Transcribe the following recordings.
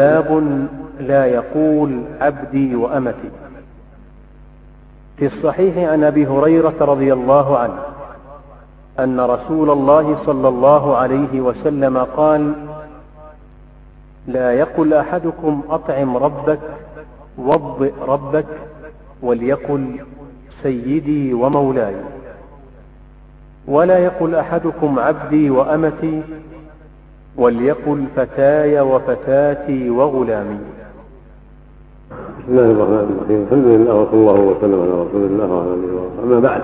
باب لا يقول عبدي وأمتي. في الصحيح عن أبي هريرة رضي الله عنه أن رسول الله صلى الله عليه وسلم قال لا يقل أحدكم أطعم ربك وضئ ربك وليقل سيدي ومولاي. ولا يقل أحدكم عبدي وأمتي وليقل فتاي وفتاتي وغلامي. بسم الله الرحمن الرحيم. الحمد لله وصلى الله وسلم على رسول الله وعلى آله وصحبه. أما بعد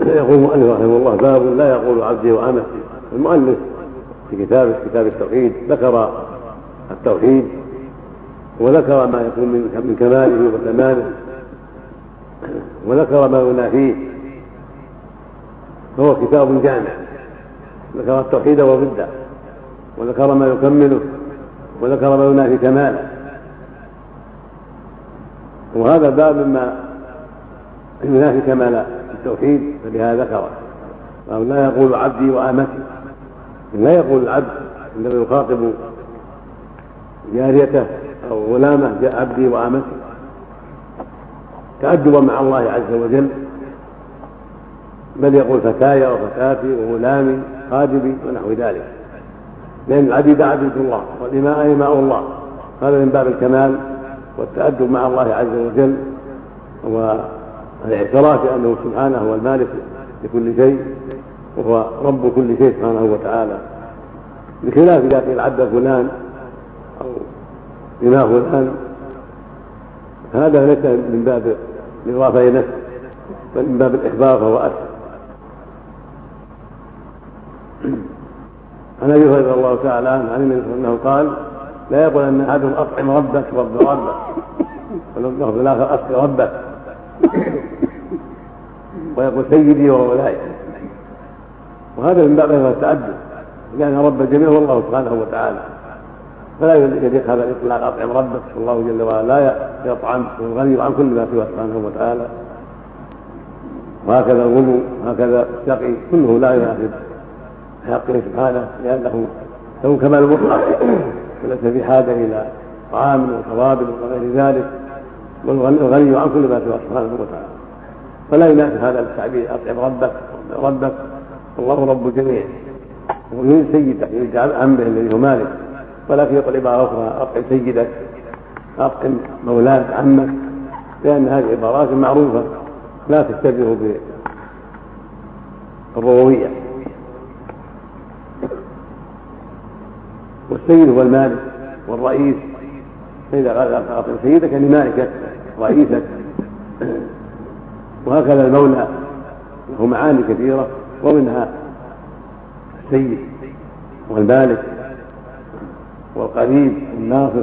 يقول المؤلف رحمه الله باب لا يقول عبدي وأمتي. المؤلف في كتابه كتاب التوحيد ذكر التوحيد وذكر ما يكون من كماله وتمامه وذكر ما ينافيه فهو كتاب جامع. ذكر التوحيد وضده وذكر ما يكمله وذكر ما ينافي كماله. وهذا الباب مما ينافي كمال التوحيد فلهذا ذكره قال لا يقول عبدي وآمتي. لا يقول العبد عندما يخاطب جاريته أو غلامه عبدي وآمتي. تأدبا مع الله عز وجل. بل يقول فتاي وفتاتي وغلامي خادمي ونحو ذلك. لأن العبيد عبيد الله والإماء إماء الله. هذا من باب الكمال والتأدب مع الله عز وجل والاعتراف بأنه سبحانه هو المالك لكل شيء وهو رب كل شيء سبحانه وتعالى. بخلاف إذا قيل عبد فلان أو إماء فلان هذا ليس من باب الإضافة إلى نفسه بل من باب الإخبار فهو أسهل عن أبي هريرة الله تعالى عنه عن النبي أنه قال لا يقول أن احدهم أطعم ربك رب ربك. واللفظ الآخر اسقي ربك. ويقول سيدي ومولاي وهذا من باب التأدب لأن رب الجميع هو الله سبحانه وتعالى. فلا يليق هذا الإطلاق أطعم ربك. والله جل وعلا لا يطعم والغني عن كل ما سواه سبحانه وتعالى. وهكذا الغلو وهكذا السقي كله لا يناسب حقه سبحانه لأنه له كمال مطلق وليس في حاجة إلى طعام وشراب وغير ذلك والغني عن كل ما سواه سبحانه وتعالى. فلا يناسب هذا التعبير أطعم ربك ربك الله رب الجميع ويريد سيده يريد عمه الذي هو مالك. ولكن يقول عبارة أخرى أطعم سيدك أطعم مولاك عمك. لأن هذه عبارات معروفة لا تشتبه بالربوبية. والسيد هو المالك والرئيس فإذا قال أعطي سيدك يعني مالكك رئيسك. وهكذا المولى. له معاني كثيرة. ومنها السيد والمالك والقريب والناصر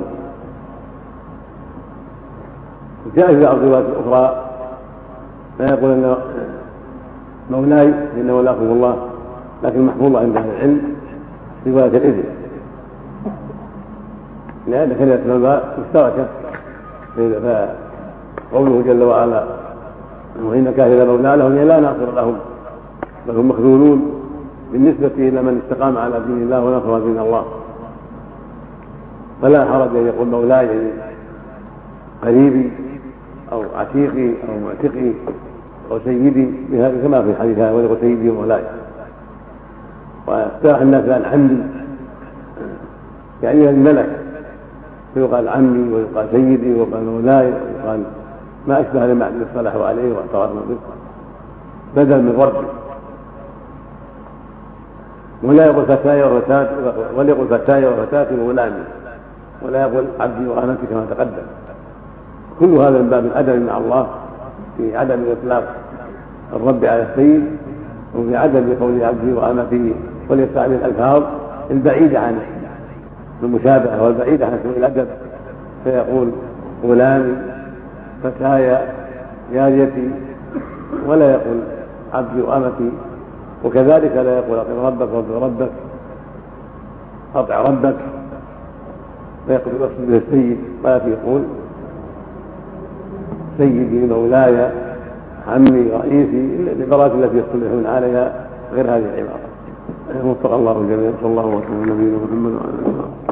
جاء في بعض الروايات الأخرى لا يقول أن مولاي فإن مولاكم الله لكن محفوظ عند أهل العلم رواية الإذن لأن كلمة المولى مشتركة. فقوله جل وعلا وإن مولى لهم لا ناصر لهم بل هم مخذولون. بالنسبة إلى من استقام على دين الله ونصر دين الله. فلا حرج أن يقول مولاي قريبي أو عتيقي أو معتقي أو سيدي بهذا كما في الحديث هذا ويقول سيدي ومولاي. واقترح الناس الآن عمي يعني الملك فيقال عمي ويقال سيدي ويقال مولاي ويقال ما أشبه لما اصطلحوا عليه واعترفنا به بدل من ربي. ولا يقول فتاي وفتاة ولا يقول فتاي وفتاة وغلامي. ولا يقول عبدي وامتي كما تقدم. كل هذا من باب الأدب مع الله في عدم اطلاق الرب على السيد وفي عدم قول عبدي وامته وليستعمل الألفاظ البعيدة عن المشابهه والبعيدة عن سوء الأدب. فيقول غلامي فتاي جاريتي ولا يقول عبدي وامتي وكذلك لا يقول اطع ربك واطع ربك اطع ربك. فيقول يقصد به السيد ولكن يقول سيدي مولاي عمي رئيسي العبارات التي يصطلحون عليها غير هذه العبارات. وفق الله الجميع صلى الله وسلم على نبينا محمد وعلى آله وصحبه.